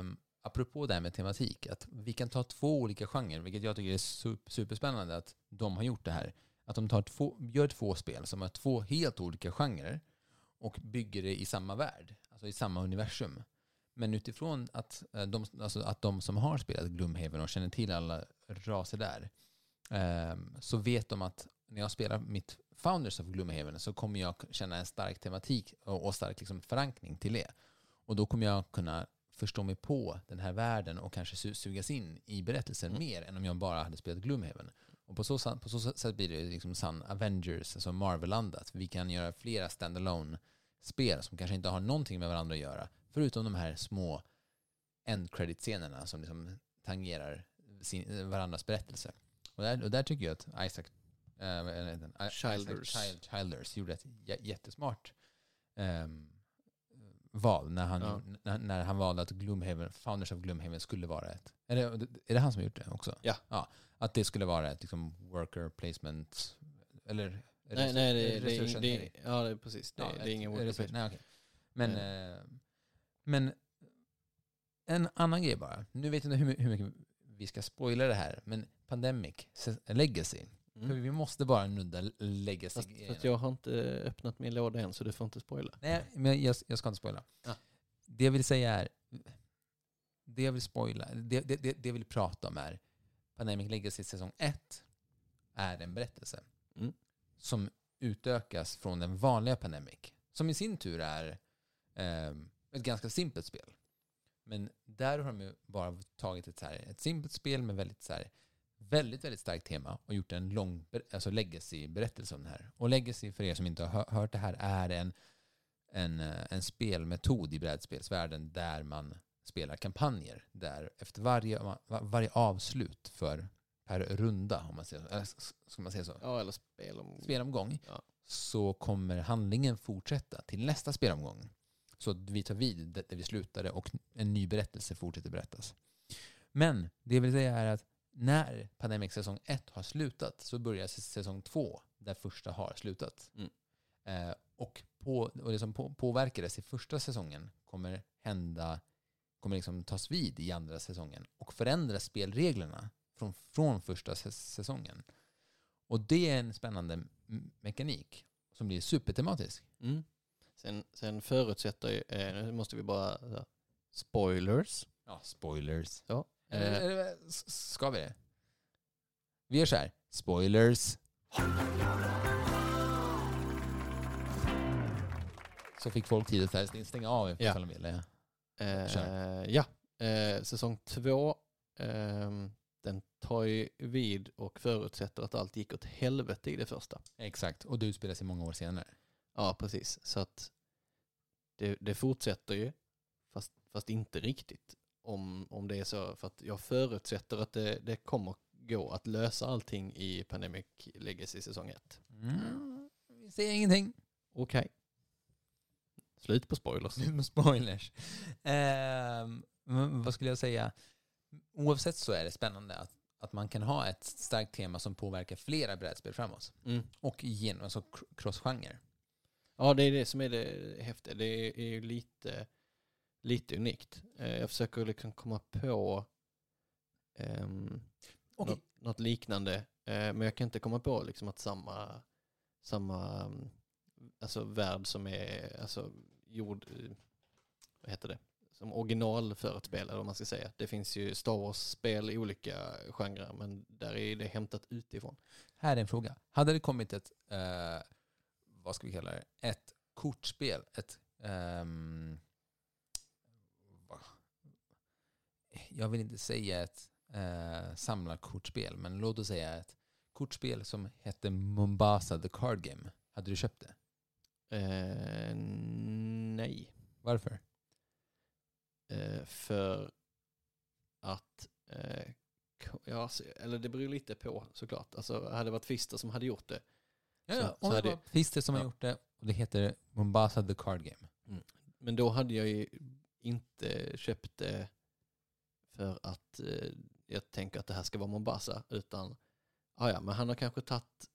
S1: um, apropå det här med tematik, att vi kan ta två olika genrer, vilket jag tycker är superspännande att de har gjort det här. Att de tar två, gör två spel som har två helt olika genrer och bygger det i samma värld, alltså i samma universum. Men utifrån att, eh, de, alltså att de som har spelat Gloomhaven och känner till alla raser där, ehm, så vet de att när jag spelar mitt Founders of Gloomhaven så kommer jag känna en stark tematik och, stark liksom förankring till det. Och då kommer jag kunna förstå mig på den här världen och kanske su- sugas in i berättelsen
S2: Mm.
S1: mer än om jag bara hade spelat Gloomhaven. Och på så, på så sätt blir det liksom sann Avengers, alltså Marvel-landat. Vi kan göra flera standalone spel som kanske inte har någonting med varandra att göra, förutom de här små end credit-scenerna som liksom tangerar sin, varandras berättelse. Och där, och där tycker jag att Isaac eh,
S2: Childers.
S1: Child, Childers gjorde ett jä- jättesmart ehm, val när han,
S2: Ja.
S1: när, när han valde att Gloomhaven, Founders of Gloomhaven skulle vara ett... Är det, är det han som har gjort det också?
S2: Ja.
S1: ja att det skulle vara ett liksom, worker placement, eller...
S2: Nej, nej, det, det, det, ja, det är precis. Det,
S1: Ja,
S2: det är ingen worker placement.
S1: Nej, okej. Men,
S2: Eh.
S1: eh, men en annan grej bara. Nu vet jag inte hur, my- hur mycket vi ska spoila det här, men Pandemic Legacy. För
S2: Mm.
S1: vi måste bara nudda Legacy.
S2: Fast, fast jag har inte öppnat min låda än så du får inte spoila.
S1: Nej, men jag, jag ska inte spoila.
S2: Ja.
S1: Det jag vill säga är, det jag vill spoila, det, det, det, det jag vill prata om är Pandemic Legacy säsong 1 är en berättelse
S2: Mm.
S1: som utökas från den vanliga Pandemic. Som i sin tur är ehm, ett ganska simpelt spel. Men där har de ju bara tagit ett, så här, ett simpelt spel med väldigt, så här, väldigt, väldigt starkt tema och gjort en lång alltså legacy-berättelse om det här. Och legacy, för er som inte har hö- hört det här, är en, en, eh, en spelmetod i brädspelsvärlden där man spelar kampanjer. Där efter varje, va- varje avslut för per runda, om man säger eller ska man säga så,
S2: Ja, eller spel om...
S1: spelomgång
S2: Ja.
S1: så kommer handlingen fortsätta till nästa spelomgång. Så vi tar vid där vi slutade och en ny berättelse fortsätter berättas. Men det jag vill säga är att när Pandemic säsong 1 har slutat så börjar säsong 2 där första har slutat.
S2: Mm.
S1: Eh, och, på, och det som på, påverkades i första säsongen kommer hända, kommer liksom tas vid i andra säsongen och förändra spelreglerna från, från första säs- säsongen. Och det är en spännande mekanik som blir supertematisk.
S2: Mm. Sen, sen förutsätter, eh, nu måste vi bara, spoilers.
S1: Ja, spoilers.
S2: Så. Eh,
S1: s- ska vi det? Vi gör så här. Spoilers. Så fick folk tid att stänga av ifall
S2: Ja.
S1: de ville.
S2: Eh, ja, eh, säsong två, ehm, den tar ju vid och förutsätter att allt gick åt helvete i det första.
S1: Exakt. Och du spelar sig många år senare.
S2: Ja, precis. Så att det, det fortsätter ju, fast, fast inte riktigt. Om, om det är så, för att jag förutsätter att det, det kommer gå att lösa allting i Pandemic Legacy säsong 1.
S1: Mm. Vi säger ingenting.
S2: Okej. Slut på spoilers.
S1: Spoilers. Ehm, men vad skulle jag säga? Oavsett så är det spännande att, att man kan ha ett starkt tema som påverkar flera brädspel framåt.
S2: Mm.
S1: Och genom, alltså cr- cross-genre.
S2: Ja, det är det som är det häftiga. Det är ju lite, lite unikt. Eh, Jag försöker liksom komma på ehm,
S1: Okej.
S2: något, något liknande. Eh, men jag kan inte komma på liksom att samma, samma mm, alltså värld som är alltså, gjord, vad heter det, som original för ett spel, eller vad man ska säga. Det finns ju Star Wars-spel i olika genrer, men där är det hämtat utifrån.
S1: Här är en fråga. Hade det kommit ett, eh, vad ska vi kalla det, ett kortspel, ett, ehm, jag vill inte säga ett eh, samlarkortspel, men låt oss säga ett kortspel som hette Mombasa the Card Game. Hade du köpt det?
S2: Eh, nej.
S1: Varför?
S2: Eh, för att, eh, ja, så- eller det beror lite på såklart. Alltså hade det varit Fister som hade gjort det.
S1: Ja,
S2: Så-
S1: ja,
S2: så
S1: om det
S2: hade-
S1: var Fister som har
S2: ja.
S1: gjort det och det heter Mombasa the Card Game.
S2: Men då hade jag ju inte köpt det för att eh, jag tänker att det här ska vara Mombasa. Utan, ah, ja, men han har kanske tagit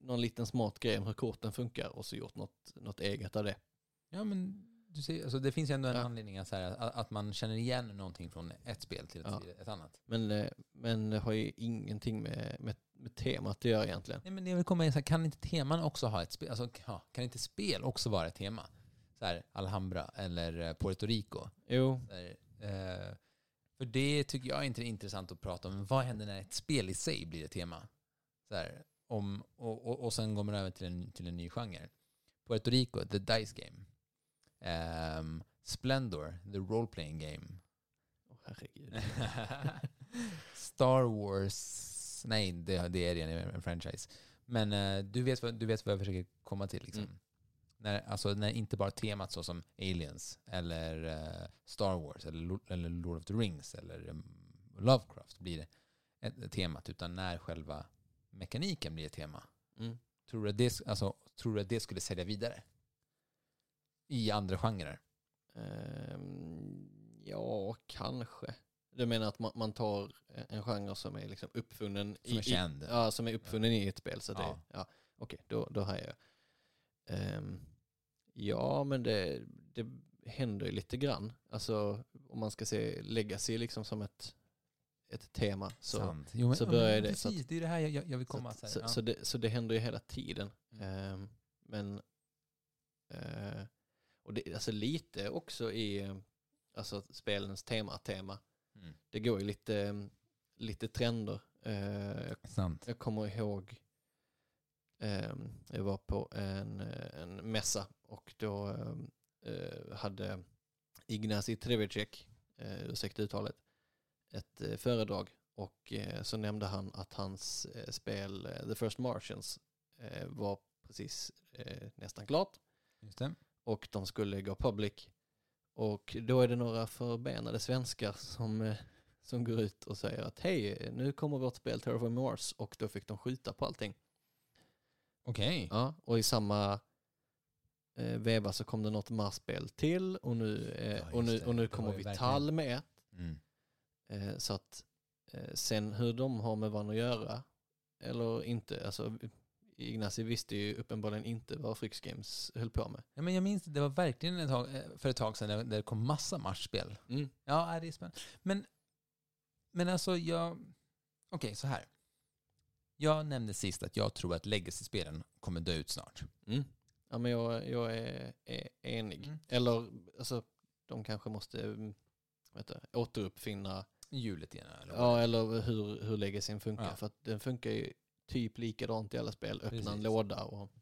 S2: någon liten smart grej om hur korten funkar och så gjort något, något eget av det.
S1: Ja, men du ser, alltså det finns ju ändå en
S2: Ja.
S1: anledning att, här, att, att man känner igen någonting från ett spel till ett,
S2: Ja.
S1: ett annat.
S2: Men, eh, men det har ju ingenting med, med, med temat att göra egentligen.
S1: Nej, men det vill komma in så här, kan inte teman också ha ett spel? Alltså, kan inte spel också vara ett tema? Så här, Alhambra eller eh, Puerto Rico.
S2: Jo,
S1: här, eh, för det tycker jag inte är intressant att prata om. Vad händer när ett spel i sig blir ett tema? Så här, om, och, och, och sen går man över till en, till en ny genre. Puerto Rico, the dice game. Ehm, Splendor, the role playing game.
S2: Åh, herregud. [laughs] [laughs]
S1: Star Wars, nej det, det är redan en franchise. Men eh, du, vet vad, du vet vad jag försöker komma till. Liksom.
S2: Mm.
S1: När, alltså, när inte bara temat så som Aliens eller eh, Star Wars eller, Lo- eller Lord of the Rings eller um, Lovecraft blir ett, temat utan när själva mekaniken blir ett tema.
S2: Mm.
S1: Tror du, att det, alltså, tror du att det skulle sälja vidare? I andra genrer?
S2: Ehm, ja, kanske. Du menar att man, man tar en genre som är liksom uppfunnen
S1: Som är
S2: i,
S1: känd?
S2: I, ja, som är uppfunnen i ett spel. Så det,
S1: Ja.
S2: ja. Okej, då, då har jag. Ehm, ja, men det, det händer ju lite grann. Alltså om man ska se legacy liksom som ett, ett tema. Så,
S1: Sant. Jo, men,
S2: så
S1: ja,
S2: börjar
S1: men
S2: det,
S1: Precis,
S2: så att-
S1: det är det här jag, jag vill
S2: så,
S1: komma
S2: att-
S1: till.
S2: så,
S1: ja.
S2: så, det, så det händer ju hela tiden.
S1: Mm.
S2: Ehm, men eh, och det, alltså lite också i alltså spelens tema, tema.
S1: Mm.
S2: Det går ju lite, lite trender. Eh, jag, jag kommer ihåg jag var på en, eh, en mässa och då ehm, eh, hade Ignacy Trevicek, uh, ursäkta uttalet, ett eh, föredrag och eh, så nämnde han att hans eh, spel eh, The First Martians eh, var precis eh, nästan klart och de skulle gå public. Och då är det några förbenade svenskar som, eh, som går ut och säger att hej, nu kommer vårt spel Terraform Mars och då fick de skjuta på allting.
S1: Okej.
S2: Ja, och i samma eh, veva så kom det något Mars-spel till och nu, eh,
S1: Ja,
S2: och nu,
S1: det.
S2: och nu
S1: Det
S2: kommer
S1: var ju
S2: Vital med.
S1: Mm.
S2: Eh, så att eh, sen hur de har med varandra att göra eller inte, alltså Ignacy visste ju uppenbarligen inte vad Frix Games höll på med.
S1: Ja, men jag minns det var verkligen ett tag, eh, för ett tag sedan där det kom massa matchspel.
S2: Mm.
S1: Ja, det är spännande. Men, men alltså, jag... Okej, så här. Jag nämnde sist att jag tror att legacy-spelen kommer dö ut snart.
S2: Mm. Ja, men jag, jag är, är enig.
S1: Mm.
S2: Eller, alltså, de kanske måste mm, vet du, återuppfinna,
S1: Hjulet igen. Eller
S2: ja, eller hur, hur legacyn funkar.
S1: Ja.
S2: För att den funkar ju typ likadant i alla spel. Öppna en
S1: Precis.
S2: låda och...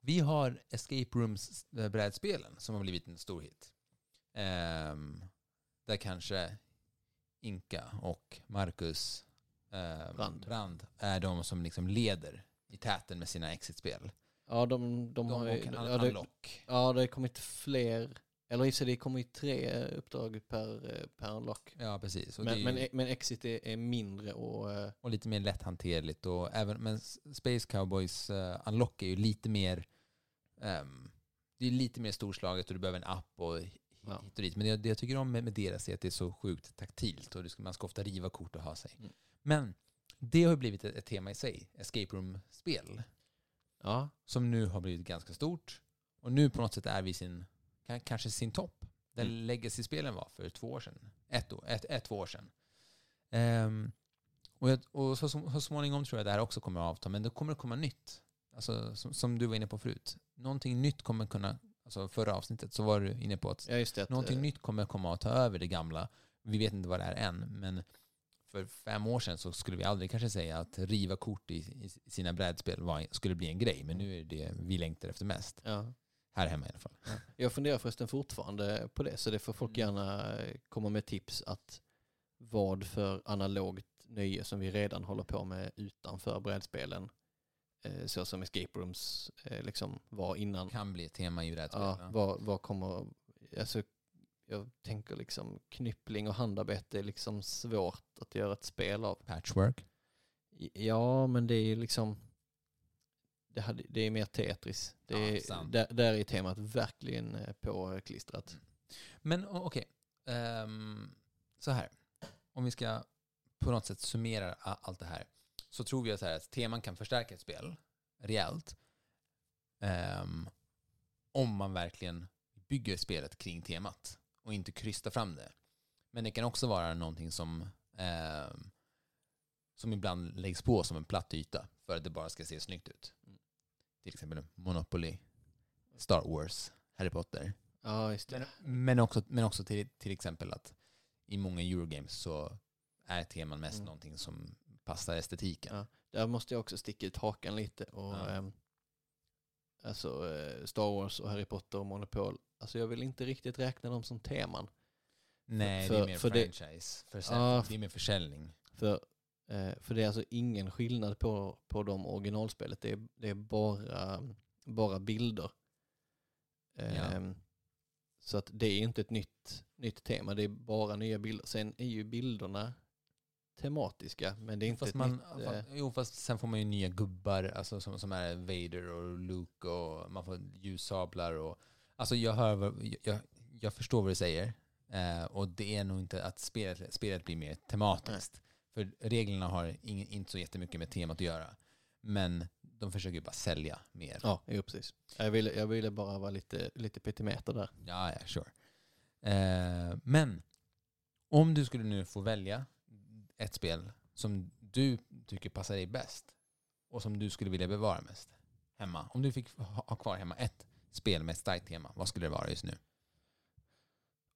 S1: Vi har Escape Rooms-brädspelen som har blivit en stor hit. Ehm, där kanske Inka och Marcus ehm,
S2: Brand.
S1: Brand är de som liksom leder i täten med sina exit-spel.
S2: Ja, de, de,
S1: De
S2: har ju... Ja det, ja, det har kommit fler... Eller i och för sig, det har kommit tre uppdrag per, eh, per unlock.
S1: Ja, precis. Och,
S2: Men,
S1: ju-
S2: men, men Exit är, är mindre och... eh,
S1: och lite mer lätthanterligt. Och även, men Space Cowboys uh, Unlock är ju lite mer ehm, det är lite mer storslaget och du behöver en app och hit och dit. Men det, det jag tycker om med, med deras är att det är så sjukt taktilt och ska, man ska ofta riva kort och ha sig.
S2: Mm.
S1: Men det har ju blivit ett, ett tema i sig, Escape Room-spel,
S2: Ja,
S1: som nu har blivit ganska stort. Och nu på något sätt är vi sin, ka- kanske sin topp. Där
S2: Mm.
S1: Legacy-spelen var för två år sedan. Ett, år, ett, ett två år sedan. Ehm, och jag, och så, så, så småningom tror jag det här också kommer att avta, men det kommer att komma nytt. Alltså, som, som du var inne på förut. Någonting nytt kommer kunna, alltså förra avsnittet så var du inne på att
S2: ja det.
S1: Någonting
S2: eh,
S1: nytt kommer komma att ta över det gamla. Vi vet inte vad det är än, men för fem år sedan så skulle vi aldrig kanske säga att riva kort i, i sina brädspel var, skulle bli en grej, men nu är det det vi längtar efter mest.
S2: Ja.
S1: Här hemma i alla fall.
S2: Jag funderar förresten fortfarande på det, så det får folk
S1: Mm.
S2: gärna komma med tips att vad för analogt nöje som vi redan håller på med utanför brädspelen, eh, så som escape rooms eh, liksom var innan.
S1: Kan bli ett tema i brädspel.
S2: Ja,
S1: Ja,
S2: vad, vad kommer, alltså jag tänker liksom knyppling och handarbete är liksom svårt att göra ett spel av.
S1: Patchwork.
S2: Ja, men det är liksom, det, hade, det är mer Tetris. Det är, där, där är temat verkligen eh, påklistrat.
S1: Men o- okej, Ehm, så här. Om vi ska på något sätt summera allt det här så tror vi så här, att teman kan förstärka ett spel rejält ehm, om man verkligen bygger spelet kring temat och inte krystar fram det. Men det kan också vara någonting som, ehm, som ibland läggs på som en platt yta för att det bara ska se snyggt ut.
S2: Mm.
S1: Till exempel Monopoly, Star Wars, Harry Potter.
S2: Ja, just det.
S1: Men, men också, men också till, till exempel att i många Eurogames så är teman mest
S2: Mm.
S1: någonting som passar estetiken.
S2: Ja. Där måste jag också sticka ut hakan lite. Och,
S1: Ja.
S2: ehm, alltså eh, Star Wars och Harry Potter och Monopol. Alltså jag vill inte riktigt räkna dem som teman.
S1: Nej,
S2: för-
S1: det är mer
S2: för det-
S1: franchise. Försäljning.
S2: Ja,
S1: det är mer försäljning.
S2: För, eh, för det är alltså ingen skillnad på, på de originalspelet. Det är, det är bara, bara bilder. Ehm, Så att det är inte ett nytt, nytt tema, det är bara nya bilder. Sen är ju bilderna tematiska, men det är inte
S1: Fast
S2: ett
S1: man,
S2: nytt... eh,
S1: jo, fast sen får man ju nya gubbar alltså, som, som är Vader och Luke och man får ljussablar och... Alltså jag hör jag, jag förstår vad du säger. Eh, och det är nog inte att spelet, spelet blir mer tematiskt. För reglerna har ing, inte så jättemycket med temat att göra. Men de försöker ju bara sälja mer.
S2: Ja, jo, precis. Jag ville, jag ville bara vara lite, lite petimeter där.
S1: Ja, ja, sure. Eh, men om du skulle nu få välja ett spel som du tycker passar dig bäst och som du skulle vilja bevara mest hemma. Om du fick ha kvar hemma ett spel med ett starkt tema, vad skulle det vara just nu?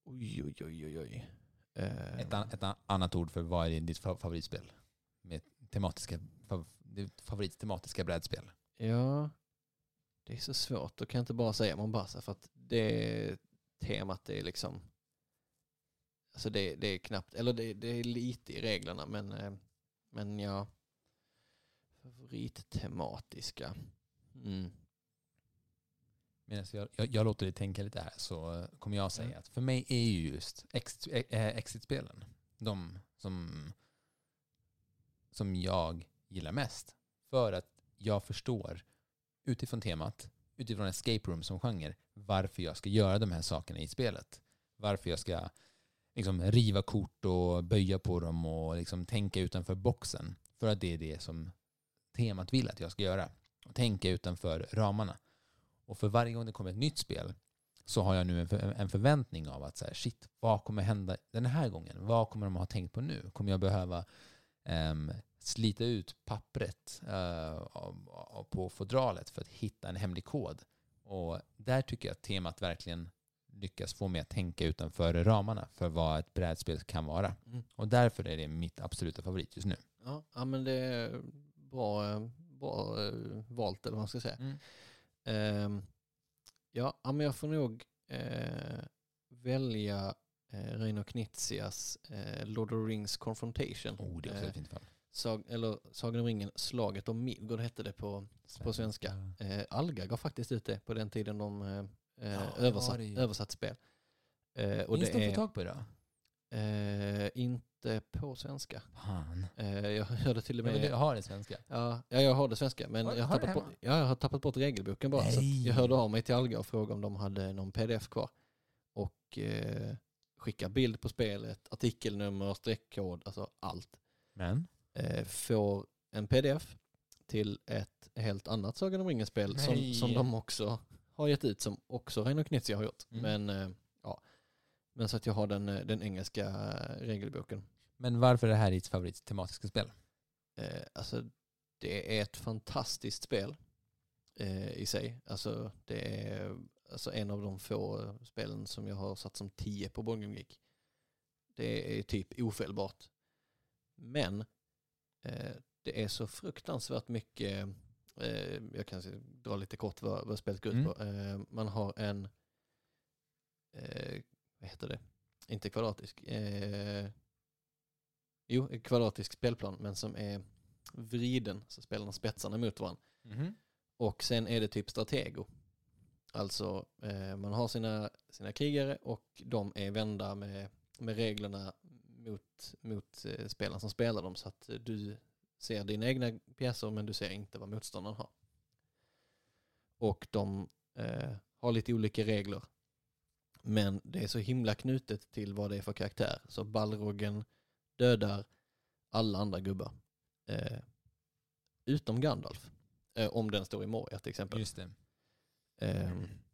S2: Oj, oj, oj, oj. Eh,
S1: Ett, an- ett an- annat ord för vad är ditt fa- favoritspel? Med tematiska, fav, ditt favorittematiska brädspel.
S2: Ja, det är så svårt. Då kan jag inte bara säga Mombasa för att det temat är liksom... Alltså det, det är knappt, eller det, det är lite i reglerna men, eh, men ja. Favorittematiska. Mm.
S1: Medan jag, jag, jag låter dig tänka lite här så kommer jag säga
S2: Mm.
S1: att för mig är ju just ex, eh, exit-spelen de som, som jag gillar mest. För att jag förstår utifrån temat, utifrån escape room som genre, varför jag ska göra de här sakerna i spelet. Varför jag ska liksom riva kort och böja på dem och liksom tänka utanför boxen. För att det är det som temat vill att jag ska göra. tänka utanför ramarna. Och för varje gång det kommer ett nytt spel så har jag nu en, för, en förväntning av att så här, shit, vad kommer hända den här gången? Vad kommer de ha tänkt på nu? Kommer jag behöva um, slita ut pappret uh, på fodralet för att hitta en hemlig kod? Och där tycker jag att temat verkligen lyckas få mig att tänka utanför ramarna för vad ett brädspel kan vara. Mm. Och därför är det mitt absoluta favorit just nu.
S2: Ja, ja men det är bra, bra eh, valt eller vad man ska säga. Mm. Uh, ja, men jag får nog uh, välja uh, Reino Knizias uh, Lord of the Rings Confrontation.
S1: Oh, det är också ett fint fall.
S2: Sag, eller Sagan om ringen, Slaget om Midgård hette det på, på svenska. Eh, Alga gav faktiskt ut det på den tiden de eh, ja, översatt, översatt spel.
S1: Eh, och Finns det, det att få tag på idag?
S2: Eh, inte på svenska.
S1: Fan.
S2: Eh, jag hörde till och med...
S1: Jag har det svenska.
S2: Ja, ja, jag har det svenska. Men har, jag, har tappat bort, ja, jag har tappat bort regelboken bara. Nej. Så jag hörde av mig till Alga och frågade om de hade någon pdf kvar. Och eh, skicka bild på spelet, artikelnummer, streckkod, alltså allt.
S1: Men?
S2: Eh, får en pdf till ett helt annat Sagan om ringen-spel som, som de också har gett ut som också Reino Knizia har gjort. Mm. Men, eh, ja. Men så att jag har den, eh, den engelska eh, regelboken.
S1: Men varför är det här ditt favorit tematiska spel?
S2: Eh, alltså, det är ett fantastiskt spel eh, i sig. Alltså, det är alltså, en av de få spelen som jag har satt som 10 på Bongen Geek. Det är typ ofelbart. Men eh, det är så fruktansvärt mycket Eh, jag kan dra lite kort vad, vad spelet går ut mm. på. Eh, man har en, eh, vad heter det, inte kvadratisk, jo, kvadratisk spelplan, men som är vriden, så spelarna spetsarna mot varandra. Mm. Och sen är det typ stratego. Alltså man har sina, sina krigare och de är vända med, med reglerna mot, mot spelarna som spelar dem så att du ser dina egna pjäser men du ser inte vad motståndaren har. Och de eh, har lite olika regler. Men det är så himla knutet till vad det är för karaktär. Så Balrogen dödar alla andra gubbar. Eh, utom Gandalf. Eh, om den står i Moria till exempel.
S1: Just det.
S2: Eh,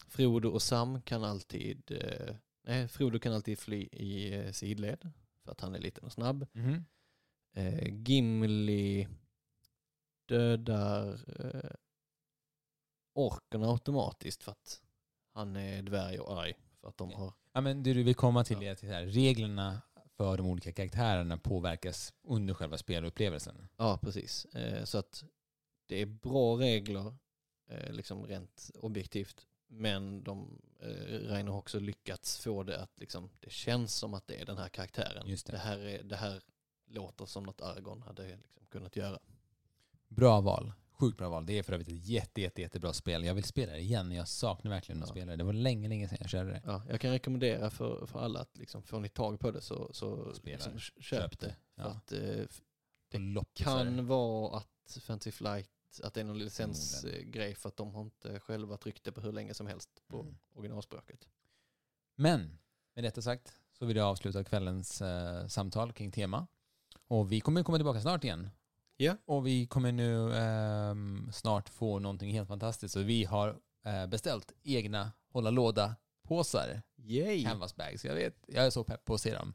S2: Frodo och Sam kan alltid, eh, nej, Frodo kan alltid fly i eh, sidled. För att han är liten och snabb. Mm. Gimli dödar eh, orken automatiskt för att han är dvärg och arg. Att de har...
S1: Ja, men det du vill komma till är att här, reglerna för de olika karaktärerna påverkas under själva spelupplevelsen.
S2: Ja, precis. Eh, så att det är bra regler, eh, liksom rent objektivt. Men de, eh, Reiner har också lyckats få det att liksom, det känns som att det är den här karaktären.
S1: Just det.
S2: Det, här är, det här låter som något Argon hade liksom kunnat göra.
S1: Bra val. Sjukt bra val. Det är för övrigt ett jätte, jätte, jättebra spel. Jag vill spela det igen. Jag saknar verkligen att spela det. Det var länge, länge sedan jag körde det.
S2: Ja, jag kan rekommendera för, för alla att liksom, får ni tag på det så, så liksom, köp, köp det. Ja. att, eh, det kan vara att Fantasy Flight att det är någon licensgrej för att de har inte själva tryckt det på hur länge som helst på mm. originalspråket.
S1: Men med detta sagt så vill jag avsluta kvällens eh, samtal kring tema. Och vi kommer komma tillbaka snart igen.
S2: Ja.
S1: Och vi kommer nu eh, snart få någonting helt fantastiskt. Så vi har eh, beställt egna hålla låda-påsar.
S2: Yay!
S1: Canvas bags. Jag vet, jag är så pepp på att se dem.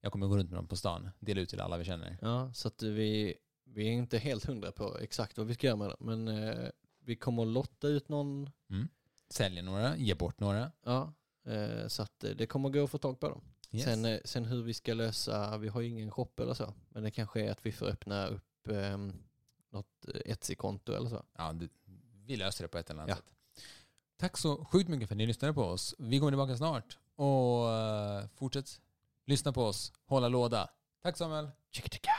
S1: Jag kommer gå runt med dem på stan, dela ut till alla vi känner.
S2: Ja, så att vi, vi är inte helt hundra på exakt vad vi ska göra med dem. Men eh, vi kommer att lotta ut någon.
S1: Mm. Sälja några, ge bort några.
S2: Ja, eh, så att det kommer gå att få tag på dem. Yes. Sen, eh, sen hur vi ska lösa, vi har ju ingen shop eller så, men det kanske är att vi får öppna upp eh, något Etsy-konto eller så.
S1: Ja, det, vi löser det på ett eller annat ja. sätt. Tack så sjukt mycket för att ni lyssnade på oss. Vi kommer tillbaka snart. Och uh, fortsätt lyssna på oss, hålla låda. Tack Samuel.
S2: Chicka-chicka.